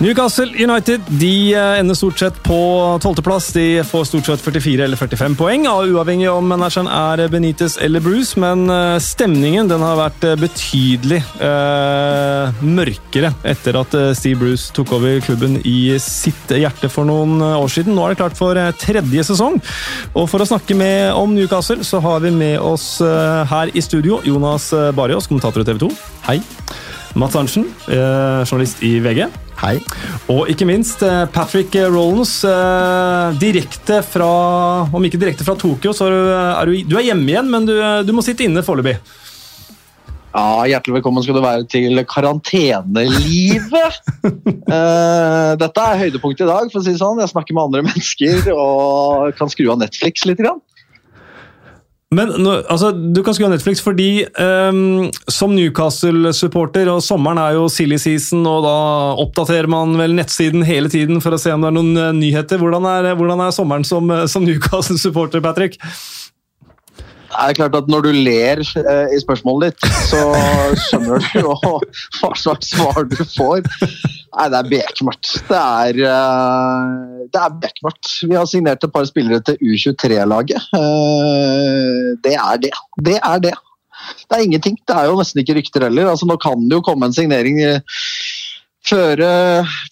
Newcastle United de eh, ender stort sett på tolvteplass. De får stort sett 44 eller 45 poeng, uavhengig om manageren er Benitez eller Bruce. Men eh, stemningen den har vært eh, betydelig eh, mørkere etter at Steve Bruce tok over klubben i sitt hjerte for noen år siden. Nå er det klart for tredje sesong. Og for å snakke med om Newcastle, så har vi med oss her i studio Jonas Bariås, kommentator i TV 2. Hei. Mats Arntzen, journalist i VG. Hei. Og ikke minst eh, Patrick Rollins, eh, direkte fra Om ikke direkte fra Tokyo, så er du, du er hjemme igjen, men du, du må sitte inne foreløpig. Ja, Hjertelig velkommen skal du være til karantenelivet. uh, dette er høydepunktet i dag. for å si det sånn. Jeg snakker med andre mennesker og kan skru av Netflix litt. Grann. Men altså, Du kan skru av Netflix fordi um, som Newcastle-supporter, og sommeren er jo silly season, og da oppdaterer man vel nettsiden hele tiden for å se om det er noen uh, nyheter. Hvordan er, hvordan er sommeren som, uh, som Newcastle-supporter, Patrick? Det er klart at Når du ler uh, i spørsmålet ditt, så skjønner du jo hva slags svar du får. Nei, det er bekmørkt. Det er, uh, det er bekmørkt. Vi har signert et par spillere til U23-laget. Uh, eh, det er det. Det er det. Det er ingenting. Det er jo nesten ikke rykter heller. Altså, nå kan det jo komme en signering før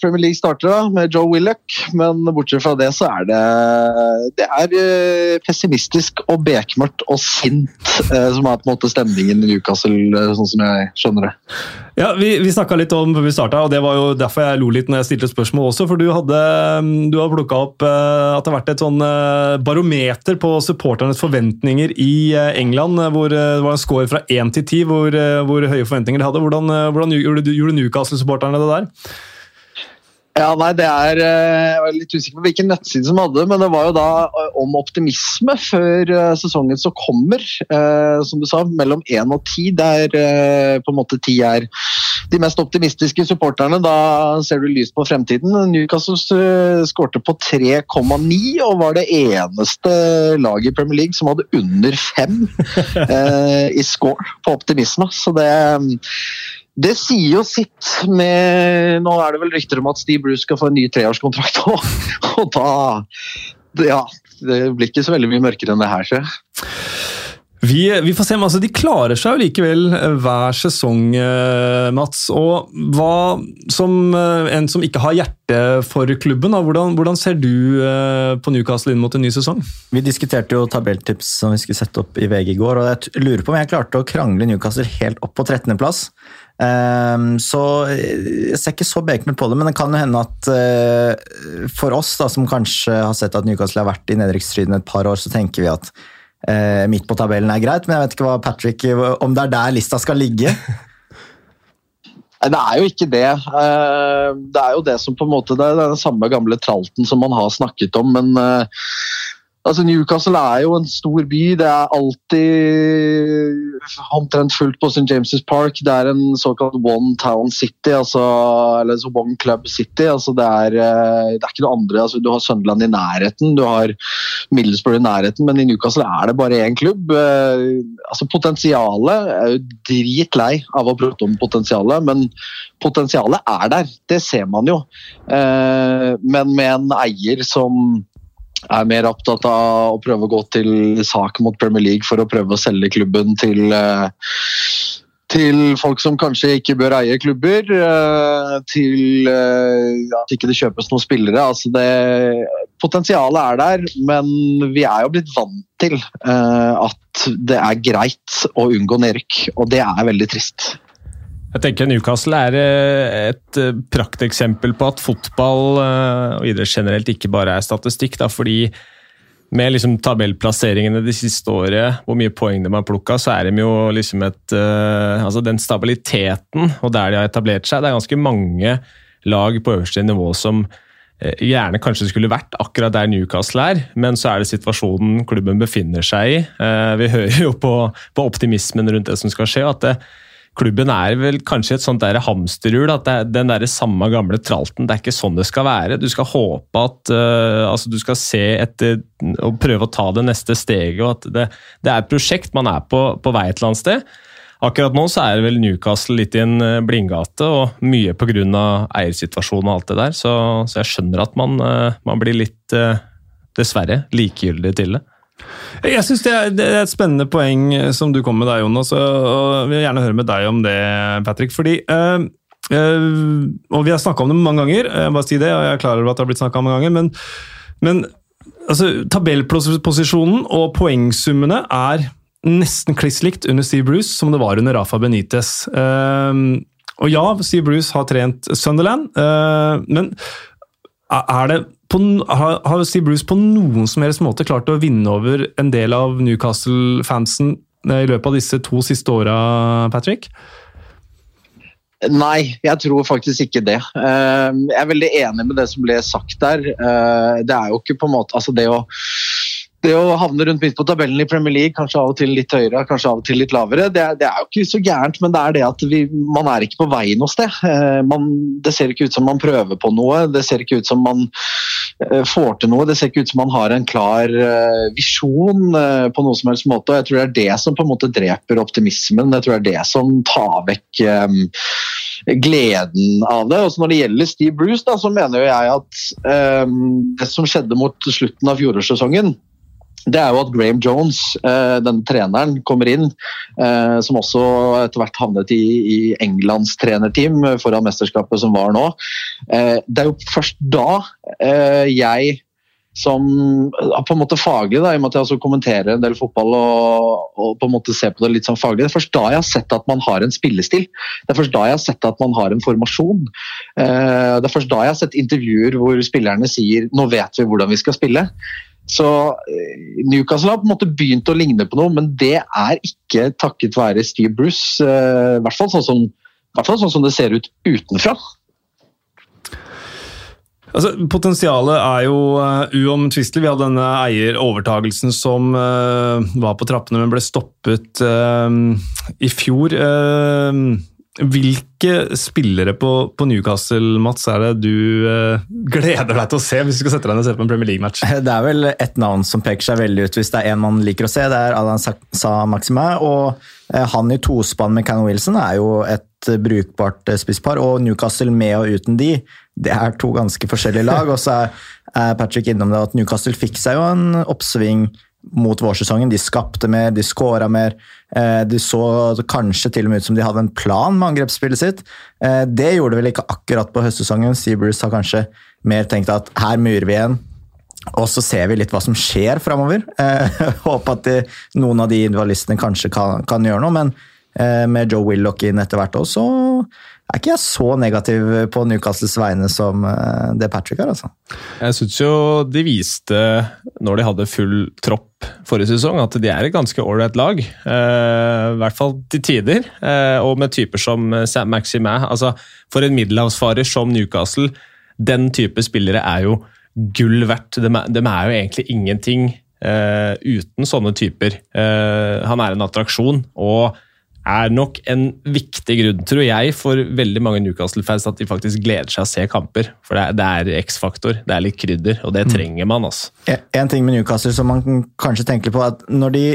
Premier League starter da, med Joe Willoch, men bortsett fra det så er det Det er pessimistisk og bekmørkt og sint som er på en måte stemningen i Newcastle, sånn som jeg skjønner det. Ja, Vi, vi snakka litt om før vi starta, og det var jo derfor jeg lo litt når jeg stilte spørsmål også. For du hadde, du hadde plukka opp at det har vært et sånn barometer på supporternes forventninger i England. hvor Det var en score fra 1 til 10 hvor, hvor høye forventninger de hadde. Hvordan, hvordan gjorde, gjorde Newcastle-supporterne det der? Ja, nei, det er eh, Jeg var litt usikker på hvilken nettside som hadde men det var jo da eh, om optimisme før eh, sesongen som kommer. Som du sa, mellom 1 og 10, der på en måte 10 er de mest optimistiske supporterne. Da ser du lyst på fremtiden. Newcastle skårte på 3,9 og var det eneste laget i Premier League som hadde under 5 i score på optimisme. Så det det sier jo sitt med Nå er det vel rykter om at Steve Bruce skal få en ny treårskontrakt òg, og da Ja, det blir ikke så veldig mye mørkere enn det her, ser. Vi, vi, får se, men altså, De klarer seg jo likevel eh, hver sesong, eh, Mats. Og hva, som eh, en som ikke har hjerte for klubben, da, hvordan, hvordan, ser du på Newcastle inn mot en ny sesong? Vi diskuterte jo tabelltips som vi skulle sette opp i VG i går. og Jeg lurer på om jeg klarte å krangle Newcastle helt opp på 13.-plass. Um, så jeg ser ikke så bekmørkt på det, men det kan jo hende at uh, for oss da, som kanskje har sett at Newcastle har vært i nedrykksstriden et par år, så tenker vi at uh, midt på tabellen er greit. Men jeg vet ikke hva Patrick, om det er der lista skal ligge? Det er jo ikke det. Det er jo det som på en måte, det er den samme gamle tralten som man har snakket om, men Altså Newcastle er jo en stor by. Det er alltid omtrent fullt på St. James' Park. Det er en såkalt one town city, altså, eller one club city. Altså det, er, eh, det er ikke noe andre. Altså du har Sunderland i nærheten, du har Middlesbrough i nærheten, men i Newcastle er det bare én klubb. Eh, altså Potensialet er jo dritlei av å prate om potensialet, men potensialet er der. Det ser man jo. Eh, men med en eier som er mer opptatt av å prøve å gå til sak mot Premier League for å prøve å selge klubben til eh, til folk som kanskje ikke bør eie klubber, eh, til eh, at ikke det kjøpes noen spillere. Altså det, potensialet er der, men vi er jo blitt vant til at det er greit å unngå nedrykk, og det er veldig trist. Jeg tenker Newcastle er eh, et eh, prakteksempel på at fotball eh, og idrett generelt ikke bare er statistikk. Da, fordi med liksom tabellplasseringene de siste året, hvor mye poeng de har plukka, så er de jo liksom et Altså den stabiliteten og der de har etablert seg. Det er ganske mange lag på øverste nivå som gjerne kanskje skulle vært akkurat der Newcastle er, men så er det situasjonen klubben befinner seg i. Vi hører jo på, på optimismen rundt det som skal skje. at det klubben er vel kanskje et sånt der hamsterhjul. At det er den der samme gamle tralten. Det er ikke sånn det skal være. Du skal håpe at uh, altså Du skal se etter og prøve å ta det neste steget. og at Det, det er et prosjekt. Man er på, på vei et eller annet sted. akkurat nå så er det vel Newcastle litt i en eh, blindgate, og mye pga. eiersituasjonen og alt det der. Så, så jeg skjønner at man, uh, man blir litt, uh, dessverre, likegyldig til det. Jeg syns det, er et spennende poeng som du kom med der, Jonas. og Jeg vil gjerne høre med deg om det, Patrick. fordi øh, øh, og Vi har snakka om det mange ganger, jeg bare si det, og jeg er klar over at det har blitt om mange ganger. men, men altså, Tabellposisjonen og poengsummene er nesten kliss likt under Steve Bruce som det var under Rafa Benitez. Uh, og ja, Steve Bruce har trent Sunderland, uh, men er det på, har, har Steve Bruce på noen som helst måte klart å vinne over en del av Newcastle-fansen eh, i løpet av disse to siste åra, Patrick? Nei, jeg tror faktisk ikke det. Ehm, jeg er veldig enig med det som ble sagt der. Eh, det er jo ikke på en måte Altså, det å det å havne rundt midt på tabellen i Premier League, kanskje av og til litt høyere, kanskje av og til litt lavere, det, det er jo ikke så gærent, men det er det at vi, man er ikke på vei noe sted. Eh, man, det ser ikke ut som man prøver på noe, det ser ikke ut som man eh, får til noe. Det ser ikke ut som han har en klar eh, visjon eh, på noe som helst måte. og Jeg tror det er det som på en måte dreper optimismen. Jeg tror det er det som tar vekk eh, gleden av det. Også Når det gjelder Steve Bruce, da, så mener jeg at eh, det som skjedde mot slutten av fjorårssesongen det er jo at Graham Jones, eh, den treneren, kommer inn. Eh, som også etter hvert havnet i, i Englands trenerteam foran mesterskapet som var nå. Eh, det er jo først da jeg som på en måte faglig, da, i og med at jeg også kommenterer en del fotball og, og, på en måte ser på det litt sånn faglig. Det er først da jeg har sett at man har en spillestil. Det er først da jeg har sett at man har en formasjon. Det er først da jeg har sett intervjuer hvor spillerne sier 'nå vet vi hvordan vi skal spille'. Så eh, Newcastle har på en måte begynt å ligne på noe, men det er ikke takket være Steve Bruce. Eh, I hvert fall sånn som, fall sånn som det ser ut utenfra. Altså, Potensialet er jo uh, uomtvistelig. Vi hadde denne eierovertagelsen som uh, var på trappene, men ble stoppet uh, i fjor. Uh, hvilke spillere på, på, Newcastle Mats, er det du eh, gleder deg til å se hvis du skal sette deg ned og se på en Premier League-match? Det er vel ett navn som peker seg veldig ut hvis det er en man liker å se. Det er Alain Sa Maxime. Og eh, han i tospann med Cannon Wilson er jo et brukbart eh, spisspar. Og Newcastle med og uten de, det er to ganske forskjellige lag. Og så er Patrick innom det at Newcastle fikk seg jo en oppsving mot vårsesongen. De skapte mer, de skåra mer. Eh, de så kanskje til og med ut som de hadde en plan med angrepsspillet sitt. Eh, det gjorde de vel ikke akkurat på høstsesongen. Seabreeze har kanskje mer tenkt at her murer vi igjen. Og så ser vi litt hva som skjer framover. Eh, håper at de, noen av de individualistene kanskje kan, kan gjøre noe, men med Joe Willoch inn etter hvert òg, så er ikke jeg så negativ på Newcastles vegne som eh, det Patrick er, altså. Jeg syns jo de viste, når de hadde full tropp forrige sesong, at de er et ganske ålreit lag. Eh, I hvert fall til tider. Eh, og med typer som Sam Maximæ. Altså, for en middelhavsfarer som Newcastle, den type spillere er jo gull verdt. De, de er jo egentlig ingenting uten sånne typer. han er en attraksjon. og er nok en viktig grunn, tror jeg, for veldig mange Newcastle-fans at de faktisk gleder seg å se kamper. For det er, er X-faktor, det er litt krydder, og det mm. trenger man. altså. En ting med Newcastle som man kanskje tenker på, at når de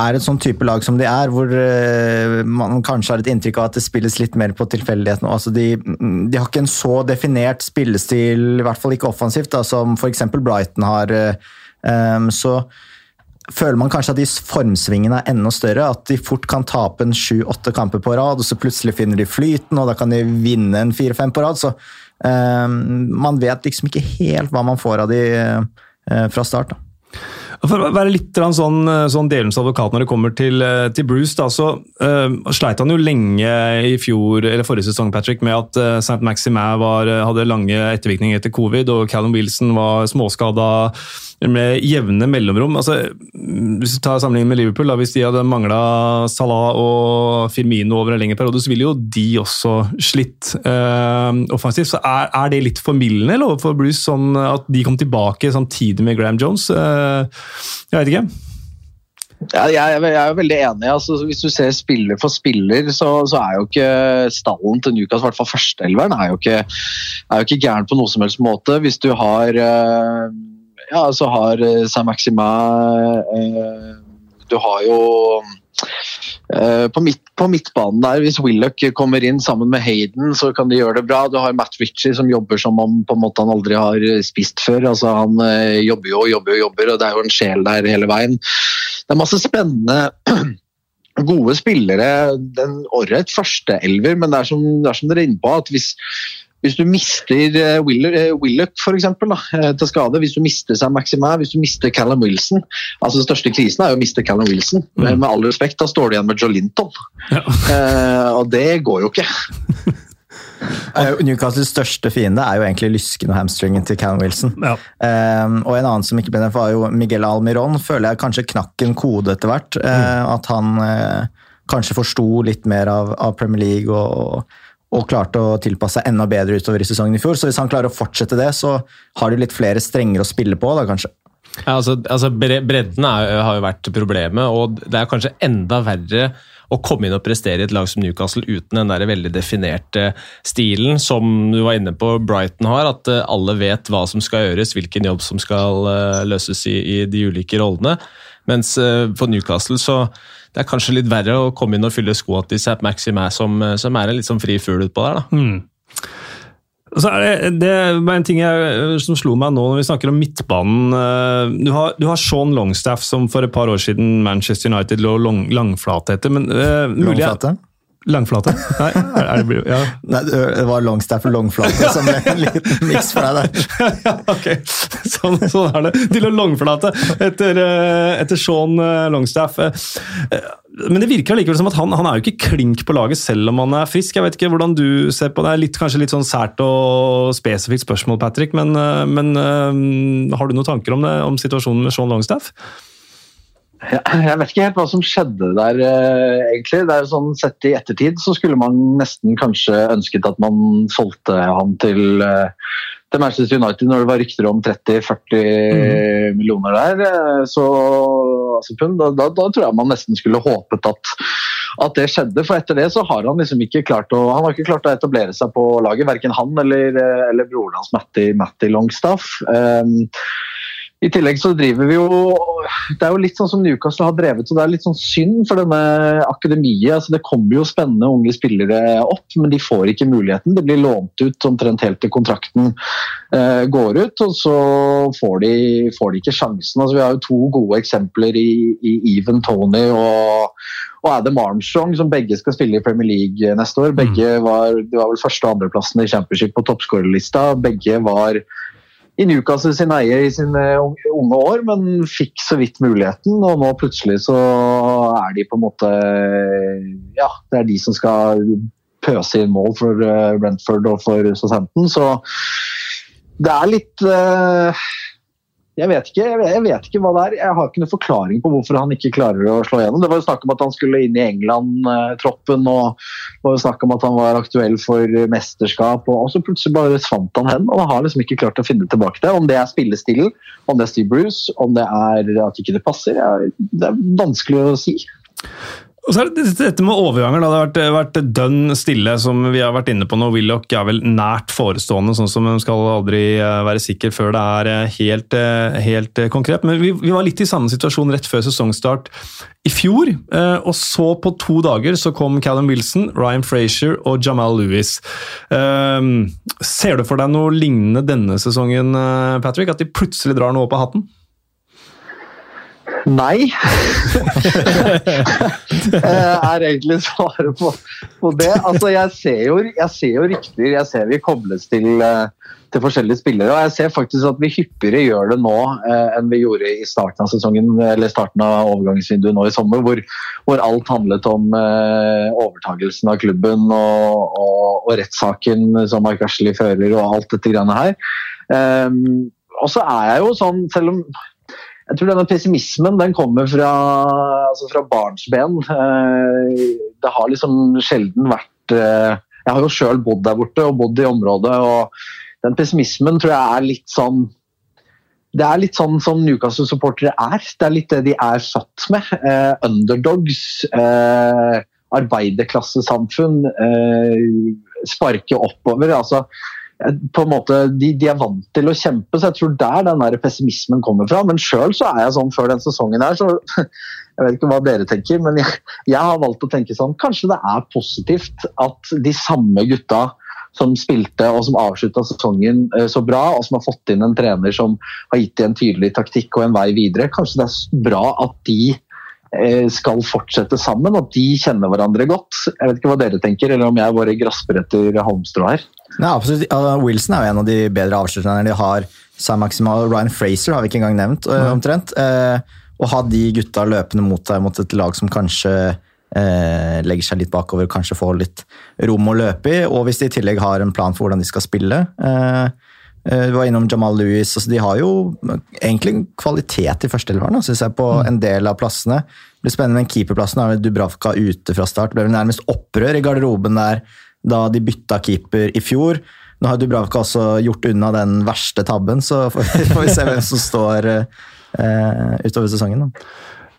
er et sånn type lag som de er, hvor uh, man kanskje har et inntrykk av at det spilles litt mer på tilfeldighetene. Altså de, de, har ikke en så definert spillestil, i hvert fall ikke offensivt, da, som f.eks. Brighton har. Uh, um, så føler man kanskje at de formsvingene er enda større. At de fort kan tape en sju-åtte kamper på rad, og så plutselig finner de flyten, og da kan de vinne en fire-fem på rad. Så eh, man vet liksom ikke helt hva man får av de eh, fra start. da. For å være litt sånn, sånn delens advokat når det kommer til, til Bruce, da, så uh, sleit han jo lenge i fjor, eller forrige sesong Patrick, med at uh, St. Maximin hadde lange ettervirkninger etter covid, og Callum Wilson var småskada med jevne mellomrom. Altså, hvis du tar sammenligningen med Liverpool, da, hvis de hadde mangla Salah og Firmino over en lengre periode, så ville jo de også slitt eh, offensivt. Så er, er, det litt formildende overfor Bruce sånn at de kom tilbake samtidig med Graham Jones? Eh, jeg vet ikke. Ja, jeg, jeg, er veldig enig. Altså, hvis du ser spiller for spiller, så, så er jo ikke stallen til Newcastle, i hvert fall førsteelveren, er, jo ikke, gæren på noe som helst måte. Hvis du har uh, ja, så har uh, Saint Maxima uh, Du har jo uh, på, midt, på midtbanen der, hvis Willoch kommer inn sammen med Hayden, så kan de gjøre det bra. Du har Matt Ritchie som jobber som om på en måte han aldri har spist før. altså Han eh, jobber jo og jobber og jobber, og det er jo en sjel der hele veien. Det er masse spennende gode spillere. Den året første elver, men det er som, det er som dere er inne på, at hvis hvis du mister uh, Willoch for eksempel, da, til skade, hvis du mister seg Maximær, hvis du mister Callum Wilson altså Den største krisen er jo å miste Callum Wilson. Mm. Med all respekt, da står du igjen med Joe Linton. Ja. Uh, og det går jo ikke. Newcastles største fiende er jo egentlig lysken og hamstringen til Callum Wilson. Ja. Um, og en annen som ikke ble nevnt, var jo Miguel Almiron. Føler jeg kanskje knakk en kode etter hvert. Uh, at han kanskje forsto litt mer av, av Premier League og, og og klarte å tilpasse seg enda bedre utover i sesongen i fjor. Så hvis han klarer å fortsette det, så har de litt flere strenger å spille på, da kanskje. Ja, altså, altså Bredden er, har jo vært problemet, og det er kanskje enda verre å komme inn og prestere i et lag som Newcastle uten den der veldig definerte stilen som du var inne på Brighton har. At eh, alle vet hva som skal gjøres, hvilken jobb som skal eh, løses i, i de ulike rollene. Mens for Newcastle så det er kanskje litt verre å komme inn og fylle skoa til Zapp Maxim som, som, er en litt sånn fri fugl utpå der. da. Mm. Så er det, det er en ting jeg, som slo meg nå når vi snakker om midtbanen. Eh, du har, du har Sean Longstaff, som for et par år siden Manchester United lå lang, langflate etter. Men, uh, langflate? Langflate? Nei, er det, ja. Nei, det var longstaff og longflate som ble en liten miks for deg der. ja, ok. Sånn, sånn, er det. Til å langflate etter, eh, etter Sean eh, Longstaff. Eh, men det virker likevel som at han, han, er jo ikke klink på laget selv om han er frisk. Jeg vet ikke hvordan du ser på det. Det er litt, kanskje litt sånn sært og spesifikt spørsmål, Patrick, men, men har du noen tanker om, det, om situasjonen med Sean Longstaff? Jeg vet ikke helt hva som skjedde der, uh, egentlig. Det er jo sånn Sett i ettertid så skulle man nesten kanskje ønsket at man solgte han til, uh, til Manchester United når det var rykter om 30-40 mm. millioner der. Uh, så altså, da, da, da, tror jeg man nesten skulle håpet at, at, det skjedde. For etter det så har han liksom ikke klart å, han har ikke klart å etablere seg på laget. Verken han eller, eller broren hans Matty, Matty Longstaff. Um, i tillegg så driver vi jo Det er jo litt sånn som Newcastle har drevet, så det er litt sånn synd for denne akademiet. Altså, det kommer jo spennende unge spillere opp, men de får ikke muligheten. Det blir lånt ut omtrent helt til kontrakten eh, går ut, og så får de, får de ikke sjansen. Altså, vi har jo to gode eksempler i, i Even Tony og, og Adam Armstrong, som begge skal spille i Premier League neste år. Begge mm. var, de var vel første- og andreplassen i Championship på toppskårerlista. Begge var i Newcastle sin eie i sine unge år, men fikk så vidt muligheten. Og nå plutselig så er de på en måte Ja, det er de som skal pøse inn mål for eh, Brentford og for Southampton. Så det er litt uh, jeg vet, ikke, jeg vet ikke hva det er. Jeg har ikke noen forklaring på hvorfor han ikke klarer å slå igjennom. Det var jo snakk om at han skulle inn i England-troppen, og det var jo snakk om at han var aktuell for mesterskap. Og så plutselig bare svant han hen, og han har liksom ikke klart å finne tilbake det. Om det er spillestilen, om det er Steve Bruce, om det er at ikke det passer, det er vanskelig å si. Og så er det dette med overganger. Da. Det har vært, vært dønn stille, som vi har vært inne på nå. Willoch er vel nært forestående, sånn som man skal aldri eh, være sikker før det er eh, helt, eh, helt konkret. Men vi, vi, var litt i samme situasjon rett før sesongstart i fjor. Og så på to dager så kom Callum Wilson, Ryan Frazier og Jamal Lewis. Ser du for deg noe lignende denne sesongen, Patrick? At de plutselig drar noe opp av hatten? Nei. er egentlig svaret på, på, det. Altså, jeg ser, jo, jeg ser jo rykter, jeg ser vi kobles til, eh, til, forskjellige spillere. Og jeg ser faktisk at vi hyppigere gjør det nå eh, enn vi gjorde i starten av sesongen, eller starten av overgangsvinduet nå i sommer, hvor, hvor alt handlet om eh, overtagelsen av klubben og, og, og rettssaken som Mark Ashley fører og alt dette greiene her. Um, og så er jeg jo sånn, selv om jeg tror denne pessimismen den kommer fra, altså fra barnsben. Eh, det har liksom sjelden vært eh, Jeg har jo sjøl bodd der borte og bodd i området. og Den pessimismen tror jeg er litt sånn det er litt sånn som Newcastle-supportere er. Det er litt det de er født med. Eh, underdogs, eh, arbeiderklassesamfunn, sparke oppover. altså på en måte, de, de, er vant til å kjempe, så jeg tror der den der pessimismen kommer fra. Men sjøl så er jeg sånn før den sesongen her, så jeg vet ikke hva dere tenker, men jeg, jeg har valgt å tenke sånn Kanskje det er positivt at de samme gutta som spilte og som avslutta sesongen eh, så bra, og som har fått inn en trener som har gitt dem en tydelig taktikk og en vei videre. Kanskje det er bra at de eh, skal fortsette sammen, at de kjenner hverandre godt. Jeg vet ikke hva dere tenker, eller om jeg bare grasper etter halmstrå her. Ja, absolutt. Wilson er jo en av de bedre avslutterne de har. Sam Maximal Ryan Fraser har vi ikke engang nevnt, mm. omtrent. Å ha de gutta løpende mot deg mot et lag som kanskje eh, legger seg litt bakover, kanskje får litt rom å løpe i. Og hvis de i tillegg har en plan for hvordan de skal spille. Eh, eh du var innom Jamal Lewis. Altså de har jo egentlig kvalitet i førsteelveren, syns jeg, på mm. en del av plassene. Det blir spennende med keeperplassen. Dubravka ute fra start. Det ble nærmest opprør i garderoben der da de bytta keeper i fjor. Nå har Dubravka også gjort unna den verste tabben, så får vi se hvem som står eh, utover sesongen. Da.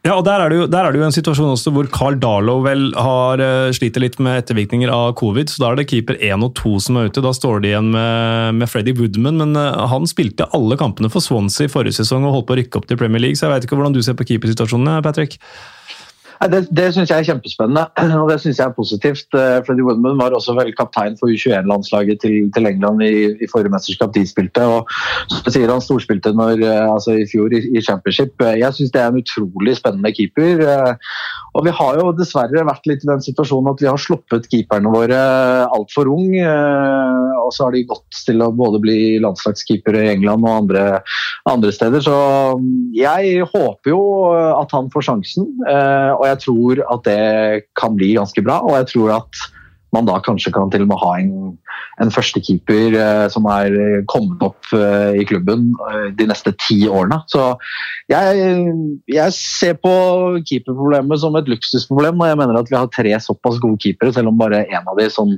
Ja, og der er, det jo, en situasjon også hvor Carl Darlow vel har uh, sliter litt med ettervirkninger av covid. så Da er det keeper 1 og 2 som er ute. Da står de igjen med, med Freddy Woodman. Men uh, han spilte alle kampene for Swansea i forrige sesong og holdt på å rykke opp til Premier League. Så jeg vet ikke hvordan du ser på keepersituasjonen, Patrick? Det, det syns jeg er kjempespennende, og det synes jeg er positivt. Eh, Freddy Woodman var også vel kaptein for U21-landslaget til, til, England i, i, forrige mesterskap de spilte. og så sier Han storspilte når, eh, altså i fjor i, i Championship. Jeg syns det er en utrolig spennende keeper. Eh, og Vi har jo dessverre vært litt i den situasjonen at vi har sluppet keeperne våre altfor ung. Og så har de gått til å både bli landslagskeepere i England og andre, andre steder. Så jeg håper jo at han får sjansen. og jeg jeg tror at det kan bli ganske bra. Og jeg tror at man da kanskje kan til og med ha en, en førstekeeper eh, som er kommet opp eh, i klubben eh, de neste ti årene. Så jeg, jeg ser på keeperproblemet som et luksusproblem, og jeg mener at vi har tre såpass gode keepere, selv om bare én av de sånn,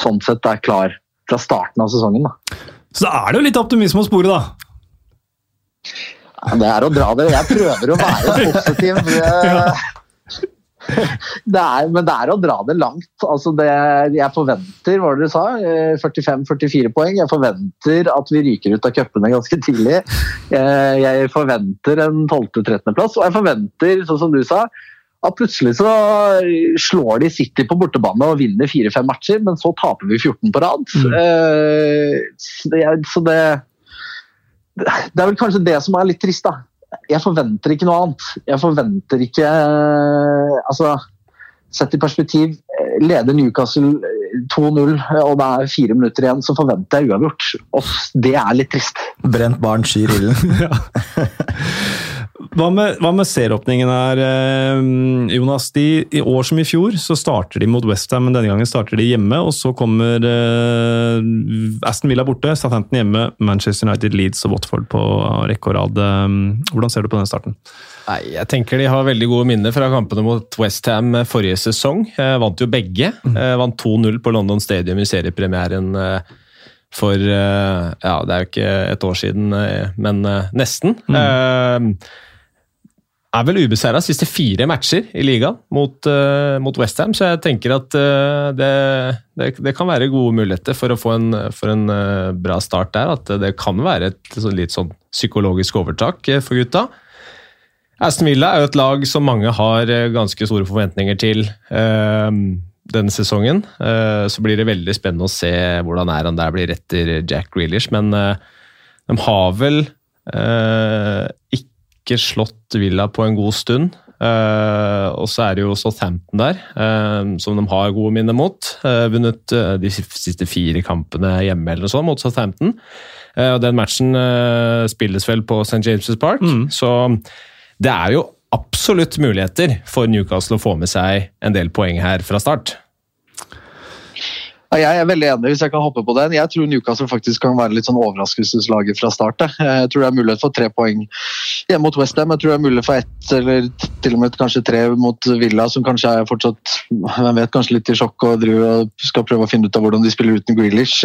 sånn, sett er klar fra starten av sesongen. Da. Så da er det jo litt optimisme å spore, da? det er å dra det. Jeg prøver å være positiv. ja. det er, men det er å dra det langt. Altså det, jeg forventer, hva dere sa, 45-44 eh, poeng. Jeg forventer at vi ryker ut av cupene ganske tidlig. Eh, jeg forventer en 12.-13.-plass, og jeg forventer, sånn som du sa, at plutselig så slår de City på bortebane og vinner fire-fem matcher, men så taper vi 14 på rad. Mm. Eh, så, det, så det, det er vel kanskje det som er litt trist, da jeg forventer ikke noe annet. Jeg forventer ikke eh, Altså, sett i perspektiv, eh, leder Newcastle 2-0 eh, og det er fire minutter igjen, så forventer jeg uavgjort. Og det er litt trist. Brent barn skyr ilden. Hva med, hva med serieåpningen her, eh, Jonas? De, I år som i fjor så starter de mot Westham, men denne gangen starter de hjemme. Og så kommer eh, Aston Villa borte, Southampton hjemme, Manchester United, Leeds og Watford på rekke og rad. Hvordan ser du på den starten? Nei, jeg tenker De har veldig gode minner fra kampene mot Westham forrige sesong. Jeg vant jo begge. Mm. Jeg vant 2-0 på London Stadium i seriepremieren for Ja, det er jo ikke et år siden, men nesten. Mm er vel ubeseira siste fire matcher i ligaen mot, mot Westham, så jeg tenker at det, det, det, kan være gode muligheter for å få en, for en bra start der. At det kan være et litt sånn psykologisk overtak for gutta. Aston Villa er jo et lag som mange har ganske store forventninger til denne sesongen. Så blir det veldig spennende å se hvordan er han der blir etter Jack Grealish, men de har vel ikke ikke slått Villa på en god stund. Og så er det jo Southampton der, som de har gode minner mot. Vunnet de siste fire kampene hjemme eller sånn mot Southampton. og Den matchen spilles vel på St. James' Park, mm. så det er jo absolutt muligheter for Newcastle å få med seg en del poeng her fra start. Jeg er veldig enig, hvis jeg kan hoppe på den. Jeg tror Newcastle faktisk kan være litt sånn overraskelseslaget fra start. Jeg tror det er mulighet for tre poeng hjemme mot Westham. Jeg tror det er mulighet for ett eller til og med kanskje tre mot Villa, som kanskje er fortsatt hvem vet, kanskje litt i sjokk og, og skal prøve å finne ut av hvordan de spiller uten Grealish.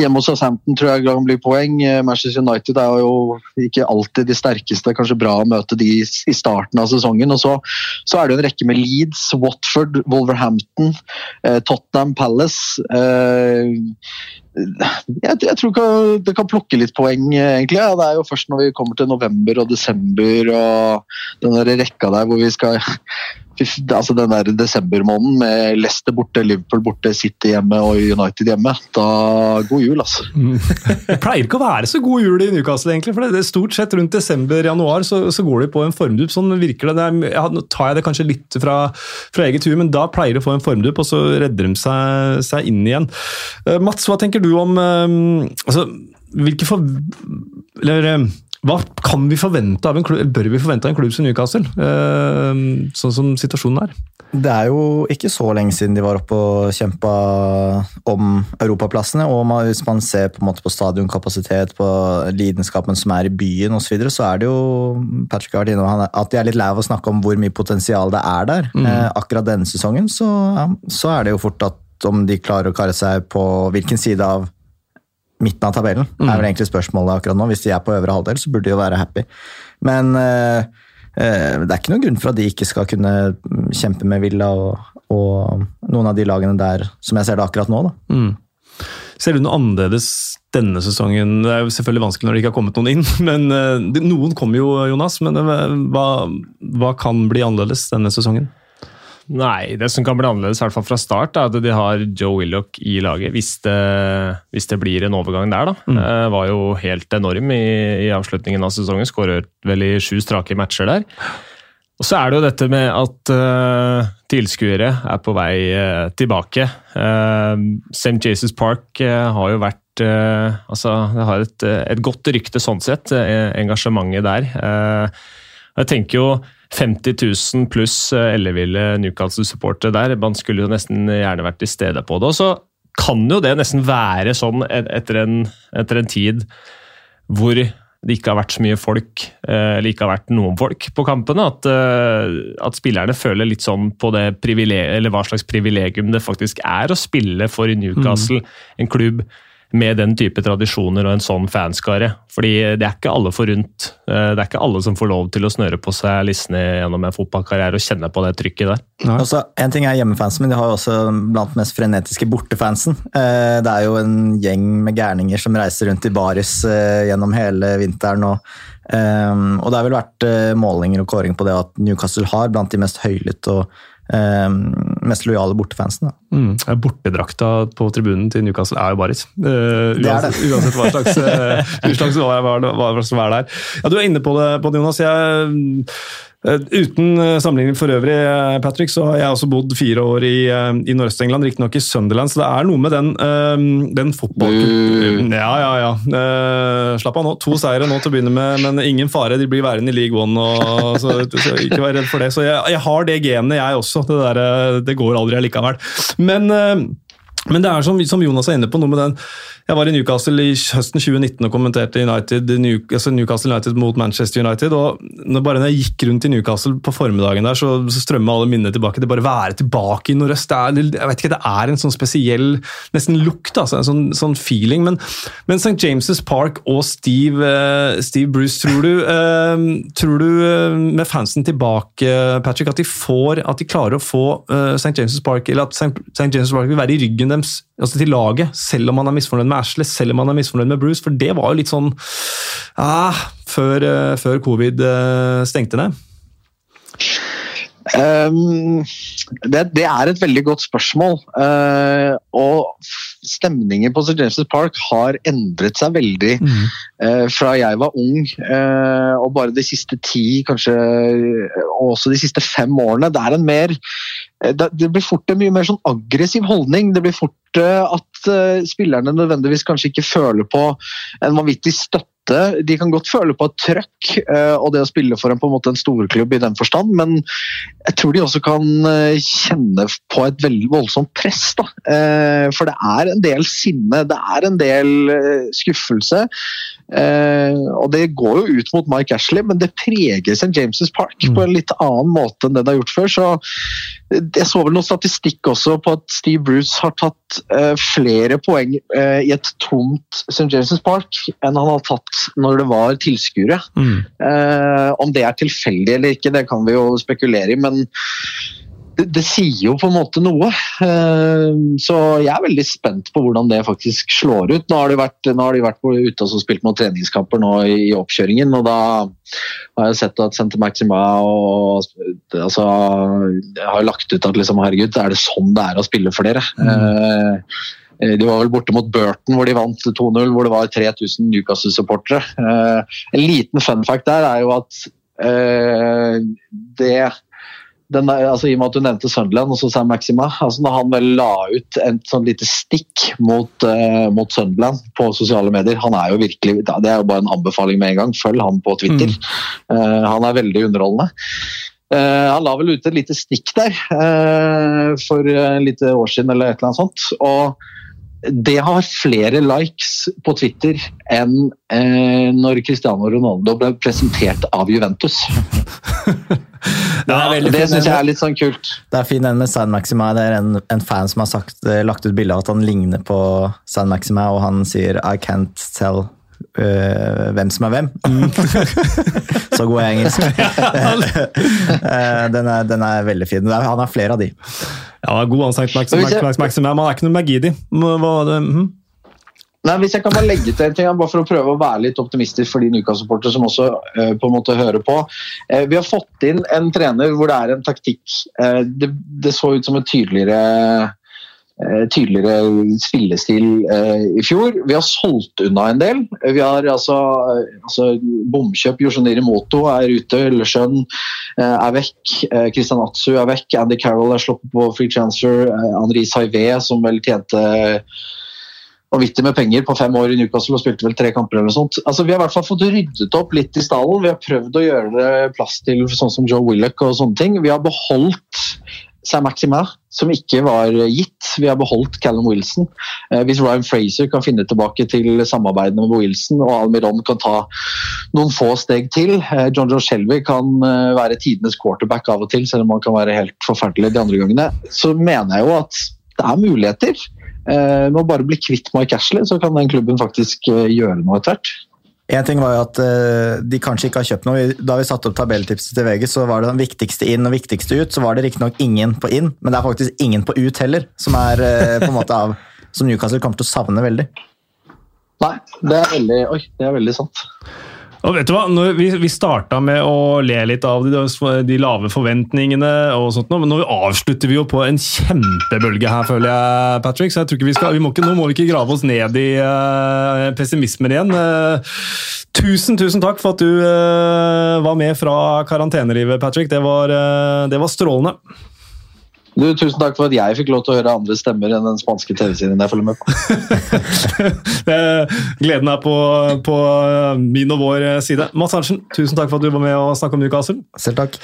Hjemme hos Southampton tror jeg kan bli poeng. Manchester United er jo ikke alltid de sterkeste. Kanskje bra å møte de i starten av sesongen. Og så, så er det en rekke med Leeds, Watford, Wolverhampton, eh, Tottenham Palace jeg, jeg, tror kan, det kan plukke litt poeng, egentlig. Det er jo først når vi kommer til november og desember og den der rekka der hvor vi skal altså Den der desembermåneden med Leicester borte, Liverpool borte, City hjemme og United hjemme. Da God jul, altså. Mm. Det pleier ikke å være så god jul i Newcastle, egentlig. for det er Stort sett rundt desember-januar så, så, går de på en formdupp. Sånn virker det. det er, nå tar jeg det kanskje litt fra, fra eget hue, men da pleier de å få en formdupp, og så redder de seg, seg inn igjen. Uh, Mats, hva tenker du om um, altså, hvilke for... Eller, um, hva kan vi forvente av en klubb, bør vi forvente av en klubb som Newcastle, uh, sånn som situasjonen er? Det er jo ikke så lenge siden de var oppe og kjempa om europaplassene. og Hvis man ser på, en måte på stadionkapasitet, på lidenskapen som er i byen osv., så, videre, så er det jo Patrick Gardino, at de er litt lei av å snakke om hvor mye potensial det er der. Mm. Eh, akkurat denne sesongen så, ja, så er det jo fort at om de klarer å kare seg på hvilken side av midten av tabellen, mm. er vel egentlig spørsmålet akkurat nå. Hvis de er på øvre halvdel, så burde de jo være happy. Men uh, uh, det er ikke noen grunn for at de ikke skal kunne kjempe med Villa og, og noen av de lagene der, som jeg ser det akkurat nå. da. Mm. Ser du noe annerledes denne sesongen? Det er jo selvfølgelig vanskelig når det ikke har kommet noen inn, men uh, noen kommer jo, Jonas. Men hva, hva kan bli annerledes denne sesongen? Nei, det som kan bli annerledes, i hvert fall fra start, er at de har Joe Willoch i laget. Hvis det, hvis det blir en overgang der, da. Mm. Uh, var jo helt enorm i, i avslutningen av sesongen. Skåret vel i sju strake matcher der. Og så er det jo dette med at uh, tilskuere er på vei uh, tilbake. Uh, St. Jesus Park har jo vært Altså, det har et, et, godt rykte sånn sett, engasjementet der. jeg tenker jo 50 000 pluss eh, elleville Newcastle-supportere der. Man skulle jo nesten gjerne vært til stede på det. Og så kan jo det nesten være sånn etter en, etter en tid hvor det ikke har vært så mye folk, eh, eller ikke har vært noen folk på kampene. At, eh, at spillerne føler litt sånn på det eller hva slags privilegium det faktisk er å spille for Newcastle, mm. en klubb med den type tradisjoner og en sånn fanskare. Fordi det er ikke alle forunt. Eh, det er ikke alle som får lov til å snøre på seg lissene gjennom en fotballkarriere og kjenne på det trykket der. Også, en ting er hjemmefansen, men de har jo også blant mest frenetiske bortefansen. Eh, det er jo en gjeng med gærninger som reiser rundt i baris eh, gjennom hele vinteren. og og det har vel vært målinger og kåringer på det at Newcastle har blant de mest høylytte og mest lojale bortefansen. Mm. Bortedrakta på tribunen til Newcastle er jo baris. Uh, det er det. Uansett hva slags, uh, slags hva, hva, hva, hva, er der. Ja, du er inne på det, på det Jonas. Jeg Eh, uten eh, sammenligning for øvrig, eh, Patrick, så har jeg også bodd fire år i, i Nordøst-England, riktignok i Sunderland, så det er noe med den, den fotballkulturen Ja, ja, ja. Slapp av nå. To seire nå til å begynne med, men ingen fare. De blir værende i league one, og, så, så, ikke vær redd for det. Så jeg, jeg har det genet, jeg også. Det, der, det går aldri allikevel. Men men det er som, som, Jonas er inne på, noe med den Jeg var i Newcastle i høsten 2019 og kommenterte United, New, altså Newcastle United mot Manchester United. og når, Bare når jeg gikk rundt i Newcastle på formiddagen der, så, så strømmer alle minnene tilbake. Det bare være tilbake i nordøst. Det er, jeg vet ikke, det er en sånn spesiell nesten lukt, altså, en sånn, sånn feeling. Men, men, St. James' Park og Steve, uh, Steve Bruce, tror du, uh, tror du uh, med fansen tilbake, Patrick, at de får, at de klarer å få St. James' Park, eller at St. James' Park vil være i ryggen deres altså til laget, selv om man er misfornøyd med Ashley, selv om man er misfornøyd med Bruce. For det var jo litt sånn ah, før, uh, før, covid uh, stengte ned. Um, det, det, er et veldig godt spørsmål. Uh, og stemningen på St. James' Park har endret seg veldig mm. uh, fra jeg var ung uh, og bare de siste ti, kanskje og også de siste fem årene. Det er en mer det blir fort en mye mer sånn aggressiv holdning. Det blir fort at spillerne nødvendigvis kanskje ikke føler på en vanvittig støtte. De kan godt føle på et trøkk eh, og det å spille for en, på en, måte en storklubb i den forstand, men jeg tror de også kan eh, kjenne på et veldig voldsomt press. Da. Eh, for det er en del sinne, det er en del skuffelse. Og det går jo ut mot Mike Ashley, men det preger St. James' Park på en litt annen måte enn det det har gjort før. så jeg så vel noe statistikk også på at Steve Bruce har tatt flere poeng i et tomt St. James' Park enn han har tatt når det var tilskuere. Mm. Eh, om det er tilfeldig eller ikke, det kan vi jo spekulere i, men det, det, sier jo på en måte noe. Uh, så jeg er veldig spent på hvordan det faktisk slår ut. Nå har de vært, har de vært ute og spilt noen treningskamper nå i, i, oppkjøringen, og da har jeg sett at Sente Maxima og altså, har lagt ut at liksom, herregud, er det sånn det er å spille for dere? Mm. Uh, de var vel borte mot Burton hvor de vant 2-0, hvor det var 3000 Newcastle-supportere. En liten fun fact der er jo at det den, altså, I og med at du nevnte Sunderland og så Sam Maxima. altså Når han vel la ut et sånn lite stikk mot, uh, mot, Sunderland på sosiale medier Han er jo virkelig, Det er jo bare en anbefaling med en gang. Følg han på Twitter. Mm. Uh, han er veldig underholdende. Uh, han la vel ut et lite stikk der for et lite år siden eller et eller annet sånt. og det har flere likes på Twitter enn uh, når Cristiano Ronaldo ble presentert av Juventus. ja, det, det syns jeg er litt sånn kult. Det er fin en med San Maxima. Det er en, en fan som har sagt, eh, lagt ut bilde av at han ligner på San Maxima, og han sier 'I can't tell uh, hvem som er hvem'. Så god er engelsk. uh, den, er, den, er, veldig fin. Han har flere av de. Ja, god ansikt, Max, Max, Max, Maximum. Han er ikke noe hva var det, Mm. Nei, hvis jeg kan bare legge til en ting, bare for å prøve å være litt optimistisk for de Newcastle-supportere som også uh, på en måte hører på. Uh, vi har fått inn en trener hvor det er en taktikk. Uh, det, det, så ut som et tydeligere Eh, tydeligere spillestil eh, i fjor. Vi har solgt unna en del. Vi har altså, eh, altså Bomkjøp Yoshoniri Moto er ute, Lørsjøen er vekk. Christian Atsu er vekk. Andy Carroll er sluppet på free transfer. Henri Saivé, som vel tjente vanvittig med penger på fem år i Newcastle og spilte vel tre kamper. eller noe sånt. Altså, vi har i hvert fall fått ryddet opp litt i stallen. Vi har prøvd å gjøre det plass til sånn som Joe Willoch og sånne ting. Vi har beholdt Sam Maxima, som ikke var gitt. Vi har beholdt Callum Wilson. Eh, hvis Ryan Fraser kan finne tilbake til samarbeidene med Wilson, og Almiron kan ta noen få steg til eh, John Joe Shelby kan eh, være tidenes quarterback av og til, selv om han kan være helt forferdelig de andre gangene, så mener jeg jo at det er muligheter. Med å bare bli kvitt Mike Ashley, så kan den klubben faktisk gjøre noe etter hvert. En ting var jo at uh, de kanskje ikke har kjøpt noe. Da vi satte opp tabelltipset til VG, så var det den viktigste inn og viktigste ut. Så var det riktignok ingen på inn, men det er faktisk ingen på ut heller. Som er på en måte av Som Newcastle kommer til å savne veldig. Nei, det er veldig, oi, det er veldig sant. Og vet du hva? Når vi, vi starta med å le litt av de, de lave forventningene, og sånt, men nå avslutter vi jo på en kjempebølge her, føler jeg, Patrick. Så jeg tror ikke vi skal, vi må ikke, nå må vi ikke grave oss ned i uh, pessimismen igjen. Uh, tusen, tusen takk for at du uh, var med fra karantenelivet, Patrick. Det var, det var strålende. Du, tusen takk for at jeg fikk lov til å høre andre stemmer enn den spanske TV-serien jeg følger med på. Gleden er på, på, min og vår side. Mats Arntzen, tusen takk for at du var med og snakket om Newcastle. Selv takk.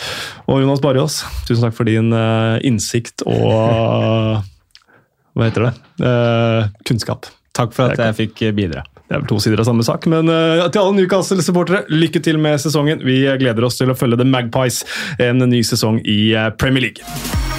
Og Jonas Barjås, tusen takk for din uh, innsikt og Hva heter det? Uh, kunnskap. Takk for at jeg fikk bidra. Det er vel to sider av samme sak, men uh, til alle Newcastle-supportere, lykke til med sesongen. Vi gleder oss til å følge The Magpies en ny sesong i Premier League.